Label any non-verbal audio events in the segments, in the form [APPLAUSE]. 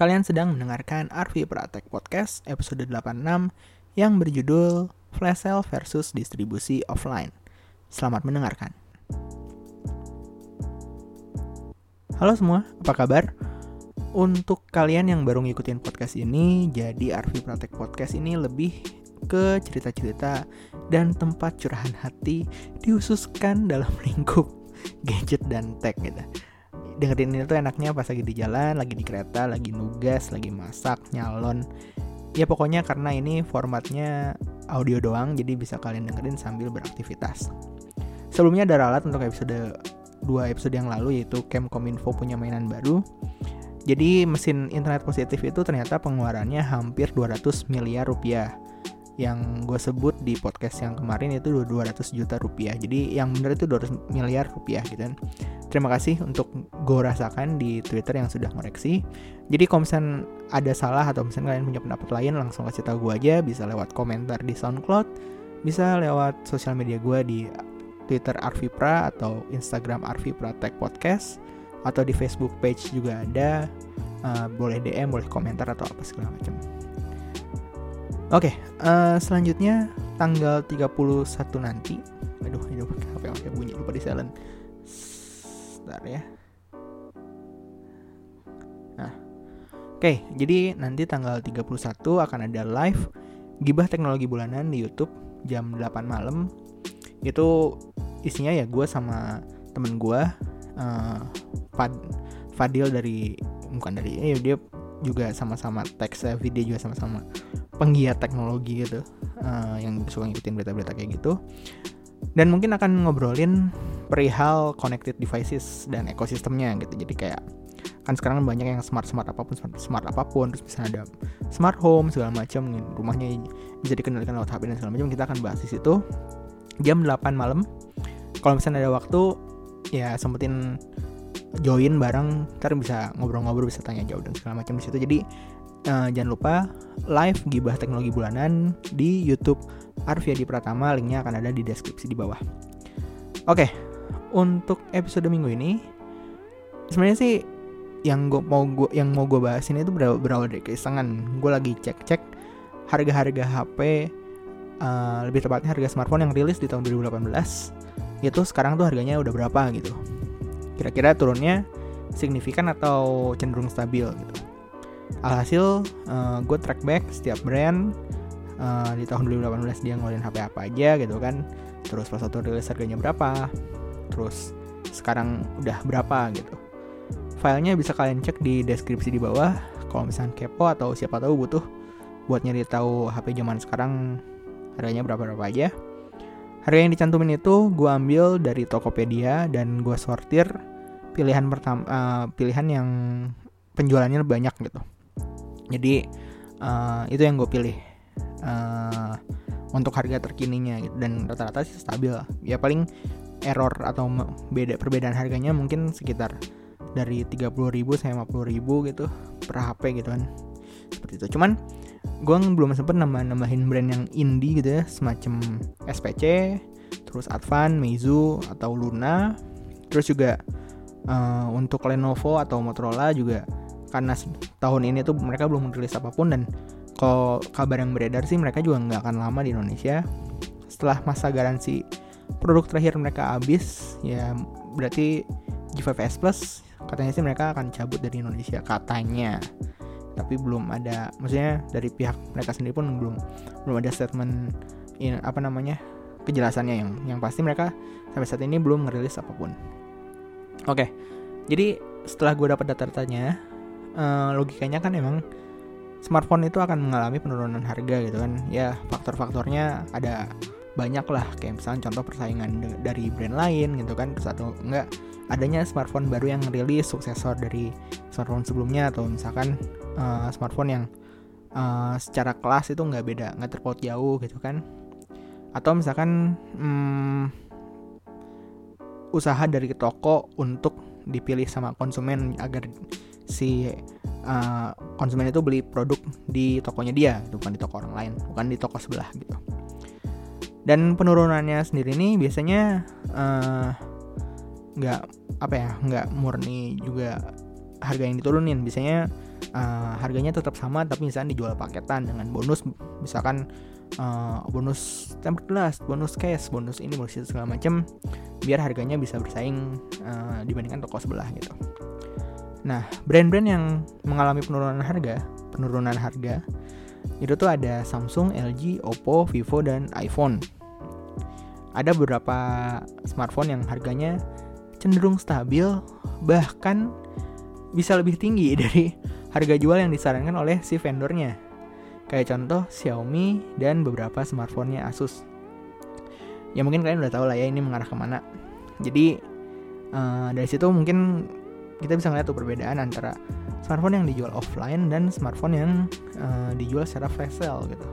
Kalian sedang mendengarkan Arvi Pratek Podcast episode 86 yang berjudul Flash Sale versus Distribusi Offline. Selamat mendengarkan. Halo semua, apa kabar? Untuk kalian yang baru ngikutin podcast ini, jadi Arvi Pratek Podcast ini lebih ke cerita-cerita dan tempat curahan hati dihususkan dalam [LAUGHS] lingkup gadget dan tech gitu dengerin ini tuh enaknya pas lagi di jalan, lagi di kereta, lagi nugas, lagi masak, nyalon. Ya pokoknya karena ini formatnya audio doang, jadi bisa kalian dengerin sambil beraktivitas. Sebelumnya ada ralat untuk episode dua episode yang lalu yaitu Kemkominfo punya mainan baru. Jadi mesin internet positif itu ternyata pengeluarannya hampir 200 miliar rupiah yang gue sebut di podcast yang kemarin itu 200 juta rupiah. Jadi yang benar itu 200 miliar rupiah gitu kan. Terima kasih untuk gue rasakan di Twitter yang sudah ngoreksi. Jadi kalau misalnya ada salah atau misalnya kalian punya pendapat lain langsung kasih tahu gue aja. Bisa lewat komentar di SoundCloud bisa lewat sosial media gue di Twitter Arvipra atau Instagram Arvipra Tech Podcast atau di Facebook page juga ada. Uh, boleh DM boleh komentar atau apa segala macam Oke, okay, uh, eh, selanjutnya tanggal 31 nanti. Aduh, ini HP yang bunyi lupa di silent. Sebentar ya. Nah. Oke, okay, jadi nanti tanggal 31 akan ada live gibah teknologi bulanan di YouTube jam 8 malam. Itu isinya ya gue sama temen gue uh, Fad Fadil dari bukan dari eh dia juga sama-sama teks video juga sama-sama penggiat teknologi gitu uh, yang suka ngikutin berita-berita kayak gitu. Dan mungkin akan ngobrolin perihal connected devices dan ekosistemnya gitu. Jadi kayak kan sekarang banyak yang smart smart apa pun smart, smart apa pun terus bisa ada smart home segala macam rumahnya bisa dikendalikan lewat HP dan segala macam kita akan bahas di situ. Jam 8 malam. Kalau misalnya ada waktu ya sempetin join bareng ntar bisa ngobrol-ngobrol bisa tanya jawab dan segala macam di situ. Jadi uh, jangan lupa live gibah teknologi bulanan di YouTube Arviadi Pratama linknya akan ada di deskripsi di bawah. Oke okay, untuk episode minggu ini sebenarnya sih yang gue mau gue yang mau gue bahas ini itu berawal, berawal dari keisengan gue lagi cek cek harga-harga HP uh, eh, lebih tepatnya harga smartphone yang rilis di tahun 2018 itu sekarang tuh harganya udah berapa gitu kira-kira turunnya signifikan atau cenderung stabil gitu. Alhasil uh, eh, gue track back setiap brand uh, di tahun 2018 dia ngeluarin HP apa aja gitu kan. Terus pas satu rilis harganya berapa terus sekarang udah berapa gitu. Filenya bisa kalian cek di deskripsi di bawah. Kalau misalnya kepo atau siapa tahu butuh buat nyari tahu HP zaman sekarang harganya berapa berapa aja. Harga yang dicantumin itu gue ambil dari Tokopedia dan gue sortir pilihan pertama uh, pilihan yang penjualannya banyak gitu. Jadi uh, itu yang gue pilih. Uh, untuk harga terkininya gitu. Dan rata-rata sih stabil ya paling error atau beda perbedaan harganya mungkin sekitar dari 30.000 sampai 50.000 gitu per HP gitu kan. Seperti itu. Cuman gue belum sempet nambah nambahin brand yang indie gitu ya. Semacam SPC terus Advan, Meizu atau Luna. Terus juga uh, untuk Lenovo atau Motorola juga karena tahun ini tuh mereka belum merilis apa pun dan kalau kabar yang beredar sih mereka juga nggak akan lama di Indonesia. Setelah masa garansi produk terakhir mereka habis ya berarti G5S Plus katanya sih mereka akan cabut dari Indonesia katanya. Tapi belum ada maksudnya dari pihak mereka sendiri pun belum belum ada statement in, apa namanya kejelasannya yang yang pasti mereka sampai saat ini belum ngerilis apa pun oke okay, jadi setelah gue dapat data-datanya uh, logikanya kan emang smartphone itu akan mengalami penurunan harga gitu kan. Ya faktor-faktornya ada banyak lah. Kayak misalnya contoh persaingan dari brand lain gitu kan. Terus atau enggak adanya smartphone baru yang rilis suksesor dari smartphone sebelumnya. Atau misalkan uh, smartphone yang uh, secara kelas itu nggak beda nggak terpaut jauh gitu kan. Atau misalkan um, usaha dari toko untuk dipilih sama konsumen agar si uh, konsumen itu beli produk di tokonya dia bukan di toko orang lain bukan di toko sebelah gitu. Dan penurunannya sendiri ini biasanya uh, nggak apa ya nggak murni juga harga yang diturunin. Biasanya uh, harganya tetap sama tapi misalnya dijual paketan dengan bonus misalkan uh, bonus tempered glass, bonus case, bonus ini bonus itu segala macam biar harganya bisa bersaing uh, dibandingkan toko sebelah gitu. Nah, brand-brand yang mengalami penurunan harga, penurunan harga itu tuh ada Samsung, LG, Oppo, Vivo dan iPhone. Ada beberapa smartphone yang harganya cenderung stabil bahkan bisa lebih tinggi [LAUGHS] dari harga jual yang disarankan oleh si vendornya. Kayak contoh Xiaomi dan beberapa smartphone-nya Asus. Ya mungkin kalian udah tahu lah ya ini mengarah ke mana. Jadi uh, dari situ mungkin kita bisa ngeliat tuh perbedaan antara smartphone yang dijual offline dan smartphone yang uh, dijual secara flash sale gitu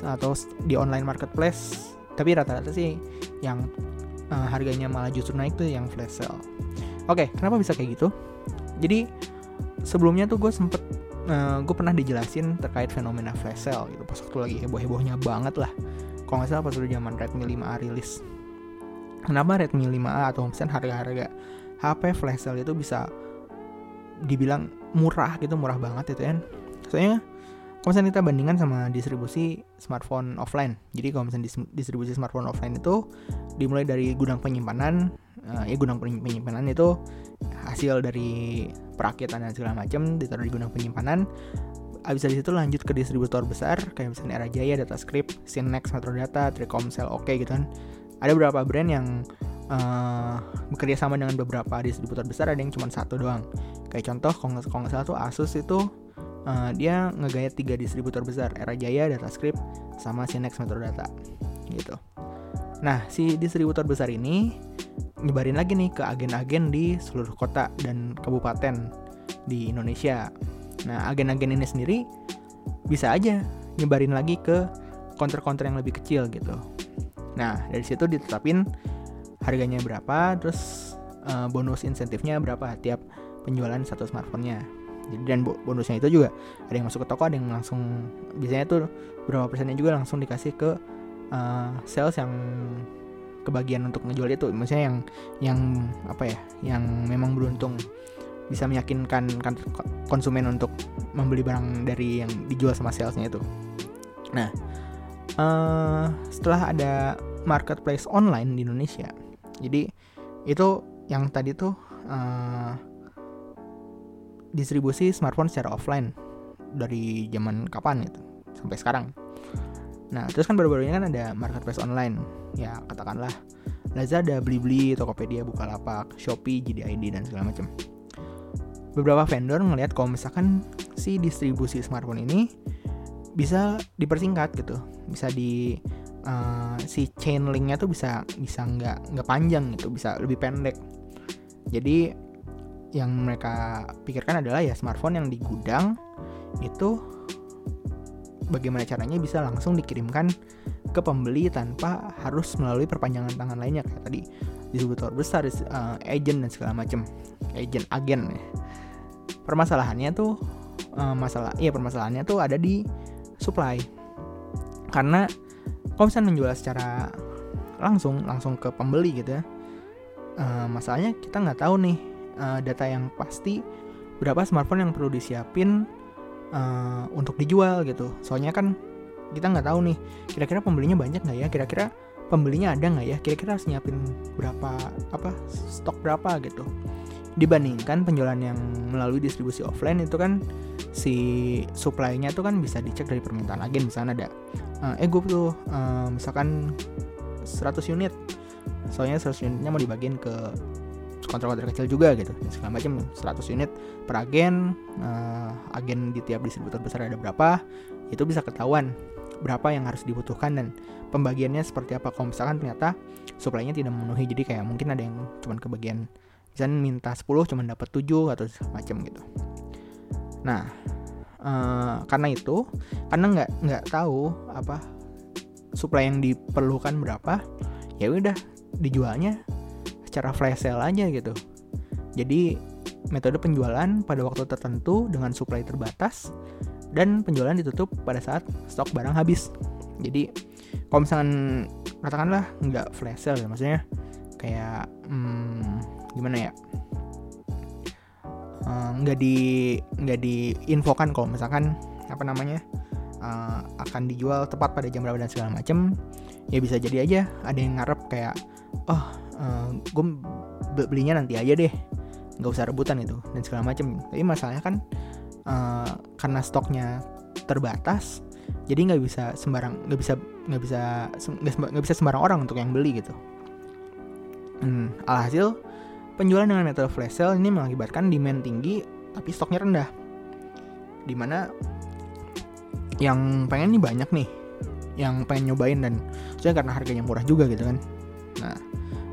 atau di online marketplace tapi rata-rata sih yang uh, harganya malah justru naik tuh yang flash sale oke okay, kenapa bisa kayak gitu jadi sebelumnya tuh gue sempet uh, eh, gue pernah dijelasin terkait fenomena flash sale gitu pas waktu lagi heboh-hebohnya banget lah. Kalau nggak salah pas udah zaman Redmi 5A rilis. Kenapa Redmi 5A atau misalnya harga-harga HP flash sale itu bisa dibilang murah gitu murah banget itu kan soalnya kalau misalnya kita bandingkan sama distribusi smartphone offline jadi kalau misalnya distribusi smartphone offline itu dimulai dari gudang penyimpanan uh, ya gudang penyimpanan itu hasil dari perakitan dan segala macam ditaruh di gudang penyimpanan. Abis dari situ lanjut ke distributor besar kayak misalnya Era Jaya, Datascript, Synex, Metrodata, Telkomsel, oke okay, gitu kan. Ada beberapa brand yang uh, bekerja sama dengan beberapa distributor besar ada yang cuma satu doang. Kayak contoh kalau nggak salah tuh Asus itu uh, dia ngegayat tiga distributor besar Era Jaya, Datascript, sama Synex Metrodata gitu. Nah si distributor besar ini nyebarin lagi nih ke agen-agen di seluruh kota dan kabupaten di Indonesia. Nah, agen-agen ini sendiri bisa aja nyebarin lagi ke counter-counter yang lebih kecil gitu. Nah, dari situ ditetapin harganya berapa, terus uh, bonus insentifnya berapa tiap penjualan satu smartphone-nya. Jadi dan bonusnya itu juga ada yang masuk ke toko, ada yang langsung biasanya tuh berapa persennya juga langsung dikasih ke uh, sales yang kebagian untuk ngejual itu. Maksudnya yang yang apa ya yang memang beruntung bisa meyakinkan kan konsumen untuk membeli barang dari yang dijual sama salesnya itu. Nah uh, setelah ada marketplace online di Indonesia jadi itu yang tadi tuh uh, distribusi smartphone secara offline dari zaman kapan itu sampai sekarang Nah, terus kan baru-baru ini kan ada marketplace online. Ya, katakanlah Lazada, Blibli, Tokopedia, Bukalapak, Shopee, JDID dan segala macam. Beberapa vendor ngelihat kalau misalkan si distribusi smartphone ini bisa dipersingkat gitu, bisa di uh, si chain linknya tuh bisa bisa nggak nggak panjang gitu, bisa lebih pendek. Jadi yang mereka pikirkan adalah ya smartphone yang di gudang itu bagaimana caranya bisa langsung dikirimkan ke pembeli tanpa harus melalui perpanjangan tangan lainnya kayak tadi distributor besar, uh, agent dan segala macam, agent agen. Permasalahannya tuh uh, masalah, iya permasalahannya tuh ada di supply. Karena kalau misalnya menjual secara langsung langsung ke pembeli gitu uh, masalahnya kita nggak tahu nih uh, data yang pasti berapa smartphone yang perlu disiapin uh, untuk dijual gitu. Soalnya kan kita nggak tahu nih kira-kira pembelinya banyak nggak ya? Kira-kira pembelinya ada nggak ya? Kira-kira harus nyiapin berapa apa stok berapa gitu? Dibandingkan penjualan yang melalui distribusi offline itu kan si supply-nya tuh kan bisa dicek dari permintaan agen. Misalnya ada uh, eh gue tuh uh, misalkan 100 unit. Soalnya 100 unitnya mau dibagiin ke kontrak-kontrak kecil juga gitu. Dan segala macam 100 unit per agen uh, agen di tiap distributor besar ada berapa itu bisa ketahuan berapa yang harus dibutuhkan dan pembagiannya seperti apa. Kalau misalkan ternyata supply-nya tidak memenuhi jadi kayak mungkin ada yang cuma kebagian misalnya minta 10 cuma dapat 7 atau macam gitu. Nah uh, karena itu karena nggak nggak tahu apa supply yang diperlukan berapa ya udah dijualnya secara flash sale aja gitu. Jadi metode penjualan pada waktu tertentu dengan supply terbatas dan penjualan ditutup pada saat stok barang habis. Jadi kalau misalkan katakanlah nggak flash sale ya, maksudnya kayak hmm, gimana ya? eh, nggak di nggak diinfokan kalau misalkan apa namanya uh, akan dijual tepat pada jam berapa dan segala macem ya bisa jadi aja ada yang ngarep kayak oh uh, gue belinya nanti aja deh. Nggak usah rebutan itu dan segala macem. Tapi masalahnya kan uh, karena stoknya terbatas jadi nggak bisa sembarang nggak bisa nggak bisa nggak bisa sembarang orang untuk yang beli gitu. Hmm, alhasil penjualan dengan metode flash sale ini mengakibatkan demand tinggi tapi stoknya rendah. Di mana yang pengen nih banyak nih yang pengen nyobain dan soalnya karena harganya murah juga gitu kan. Nah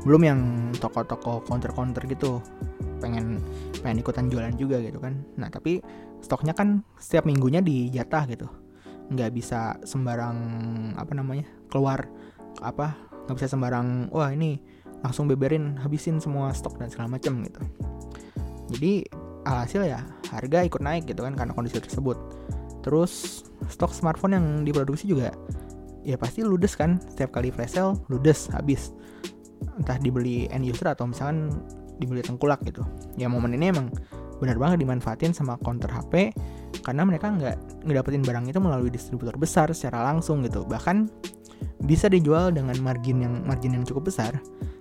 belum yang toko-toko counter-counter gitu. Pengen pengen ikutan jualan juga gitu kan. Nah tapi stoknya kan setiap minggunya dijatah gitu. Nggak bisa sembarang apa namanya keluar apa nggak bisa sembarang wah ini langsung beberin habisin semua stok dan segala macam gitu. Jadi alhasil ya harga ikut naik gitu kan karena kondisi tersebut. Terus stok smartphone yang diproduksi juga ya pasti ludes kan. Setiap kali flash sale ludes habis entah dibeli end user atau misalkan dibeli tengkulak gitu. Ya momen ini emang benar banget dimanfaatin sama counter HP karena mereka nggak ngedapetin barang itu melalui distributor besar secara langsung gitu. Bahkan bisa dijual dengan margin yang margin yang cukup besar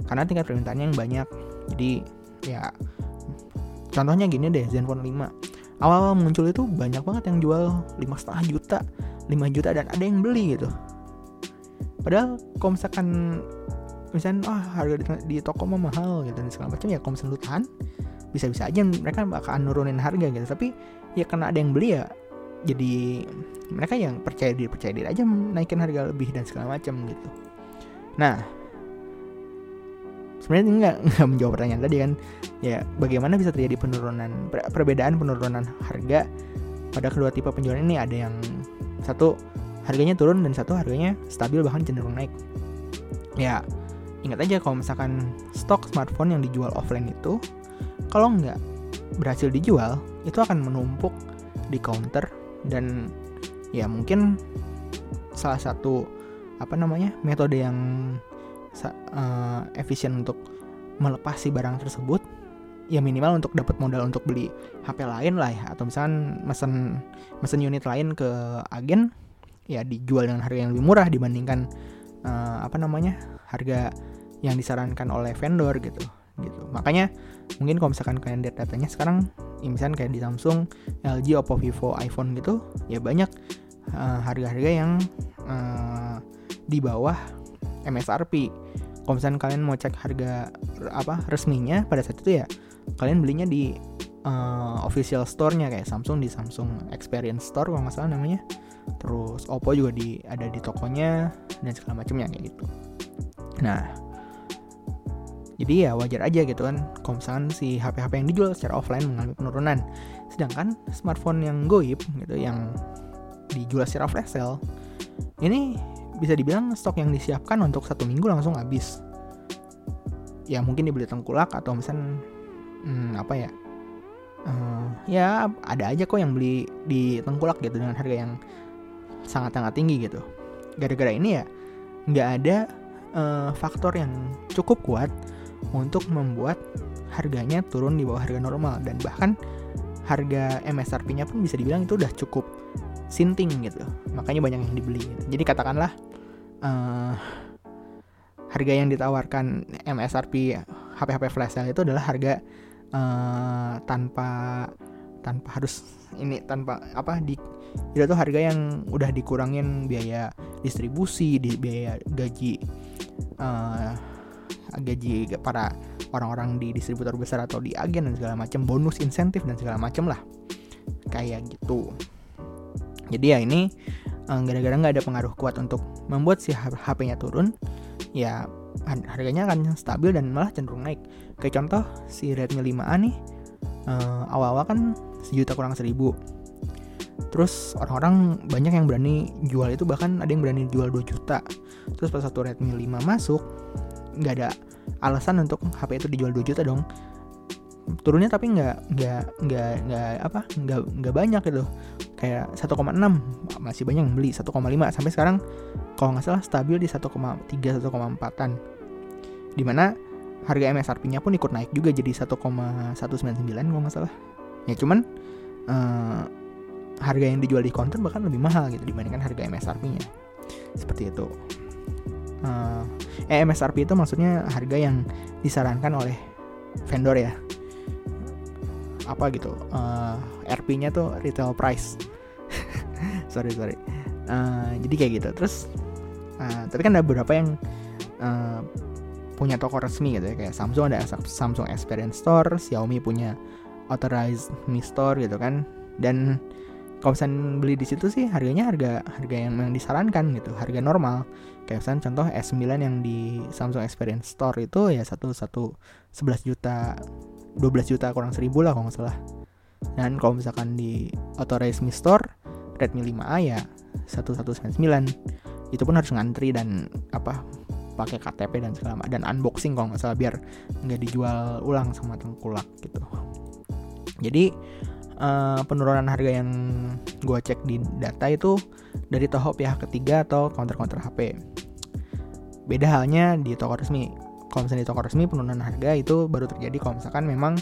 karena tingkat permintaannya yang banyak. Jadi ya contohnya gini deh Zenfone 5 awal-awal muncul itu banyak banget yang jual lima setengah juta 5 juta dan ada yang beli gitu. Padahal kalau misalkan misalnya oh, harga di, di toko mah mahal gitu dan segala macam ya kalau misalnya lu tahan bisa-bisa aja mereka bakalan nurunin harga gitu. Tapi ya karena ada yang beli ya jadi mereka yang percaya diri percaya diri aja naikin harga lebih dan segala macam gitu. Nah sebenarnya nggak [LAUGHS] nggak menjawab pertanyaan tadi kan ya bagaimana bisa terjadi penurunan per, perbedaan penurunan harga pada kedua tipe penjualan ini? Ada yang satu harganya turun dan satu harganya stabil bahkan cenderung naik. Ya ingat aja kalau misalkan stok smartphone yang dijual offline itu kalau nggak berhasil dijual itu akan menumpuk di counter dan ya mungkin salah satu apa namanya metode yang uh, efisien untuk melepas si barang tersebut ya minimal untuk dapat modal untuk beli HP lain lah ya atau misalkan mesen mesen unit lain ke agen ya dijual dengan harga yang lebih murah dibandingkan uh, apa namanya harga yang disarankan oleh vendor gitu gitu. Makanya mungkin kalau misalkan kalian lihat datanya sekarang ya misalkan kayak di Samsung, LG, Oppo, Vivo, iPhone gitu ya banyak uh, harga-harga yang uh, di bawah MSRP kalau misalkan kalian mau cek harga apa resminya pada saat itu ya kalian belinya di uh, official store-nya kayak Samsung di Samsung Experience Store kalau nggak salah namanya. Terus Oppo juga di ada di tokonya dan segala macamnya kayak gitu. Nah jadi ya wajar aja gitu kan kalau misalkan si HP-HP yang dijual secara offline mengalami penurunan. Sedangkan smartphone yang goib gitu yang dijual secara flash sale ini bisa dibilang stok yang disiapkan untuk satu minggu langsung habis. Ya mungkin dibeli tengkulak atau misalnya hmm, apa ya uh, ya ada aja kok yang beli di tengkulak gitu dengan harga yang sangat-sangat tinggi gitu. Gara-gara ini ya nggak ada uh, faktor yang cukup kuat untuk membuat harganya turun di bawah harga normal. Dan bahkan harga MSRP-nya pun bisa dibilang itu udah cukup sinting gitu. Makanya banyak yang dibeli gitu. jadi katakanlah uh, harga yang ditawarkan MSRP HP-HP flash sale itu adalah harga uh, tanpa tanpa harus ini tanpa apa di itu tuh harga yang udah dikurangin biaya distribusi di biaya gaji uh, gaji para orang-orang di distributor besar atau di agen dan segala macam bonus insentif dan segala macam lah. Kayak gitu. Jadi ya ini eh, gara-gara nggak ada pengaruh kuat untuk membuat si HP-nya turun ya harganya akan stabil dan malah cenderung naik. Kayak contoh si Redmi 5A nih uh, awal-awal kan sejuta kurang seribu. Terus orang-orang banyak yang berani jual itu bahkan ada yang berani jual 2 juta. Terus pas satu Redmi 5 masuk nggak ada alasan untuk HP itu dijual 2 juta dong turunnya tapi nggak nggak nggak nggak apa nggak nggak banyak gitu. Kayak 1,6 masih banyak yang beli 1,5 sampai sekarang kalau nggak salah stabil di 1,3 1,4an di mana harga MSRP-nya pun ikut naik juga jadi 1,199 kalau nggak salah. Ya cuman uh, harga yang dijual di counter bahkan lebih mahal gitu dibandingkan harga MSRP-nya seperti itu. Uh, eh MSRP itu maksudnya harga yang disarankan oleh vendor ya apa gitu uh, RP-nya tuh retail price. [LAUGHS] Sorry sorry. Uh, jadi kayak gitu. Terus uh, tapi kan ada beberapa yang uh, punya toko resmi gitu ya. Kayak Samsung ada Samsung Experience Store Xiaomi punya authorized Mi Store gitu kan. Dan kalau misalnya beli di situ sih harganya harga harga yang memang disarankan gitu. Harga normal. Kayak misalnya contoh S9 yang di Samsung Experience Store itu ya satu satu 11 juta 12 juta kurang seribu lah kalau nggak salah. Dan kalau misalkan di authorized Mi Store Redmi 5A ya 1199 itu pun harus ngantri dan apa pakai KTP dan segala macam dan unboxing kalau nggak salah biar nggak dijual ulang sama tengkulak gitu. Jadi uh, penurunan harga yang gue cek di data itu dari toko pihak ketiga atau counter-counter HP beda halnya di toko resmi kalau misalnya di toko resmi penurunan harga itu baru terjadi kalau misalkan memang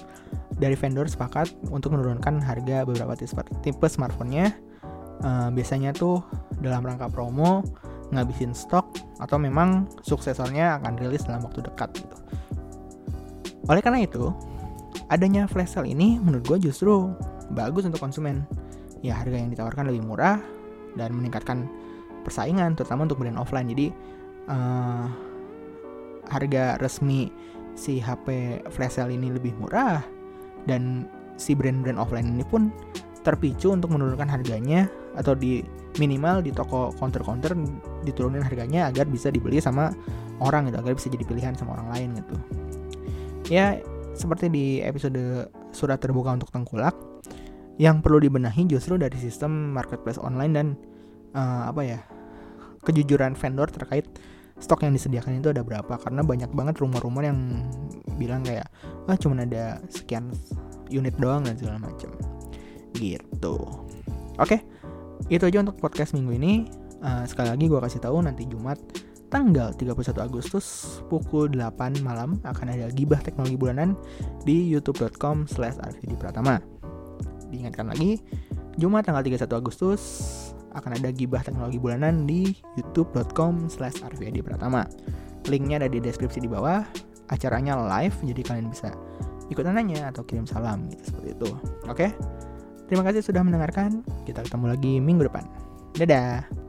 dari vendor sepakat untuk menurunkan harga beberapa tipe smartphone-nya uh, biasanya tuh dalam rangka promo ngabisin stok atau memang suksesornya akan rilis dalam waktu dekat gitu. Oleh karena itu, adanya flash sale ini menurut gue justru bagus untuk konsumen. Ya harga yang ditawarkan lebih murah dan meningkatkan persaingan terutama untuk brand offline. Jadi uh, harga resmi si HP flash sale ini lebih murah dan si brand-brand offline ini pun terpicu untuk menurunkan harganya atau di minimal di toko counter-counter diturunin harganya agar bisa dibeli sama orang gitu agar bisa jadi pilihan sama orang lain gitu. Ya seperti di episode surat terbuka untuk tengkulak yang perlu dibenahi justru dari sistem marketplace online dan uh, apa ya kejujuran vendor terkait stok yang disediakan itu ada berapa? Karena banyak banget rumor-rumor yang bilang kayak ah cuma ada sekian unit doang dan segala macam gitu. Oke itu aja untuk podcast minggu ini. Uh, sekali lagi gue kasih tahu nanti Jumat tanggal 31 Agustus pukul 8 malam akan ada gibah teknologi bulanan di youtube.com slash Pratama. Diingatkan lagi Jumat tanggal 31 Agustus akan ada gibah teknologi bulanan di youtube.com slash Pratama linknya ada di deskripsi di bawah acaranya live jadi kalian bisa ikutan nanya atau kirim salam gitu seperti itu oke? Terima kasih sudah mendengarkan. Kita ketemu lagi minggu depan. Dadah.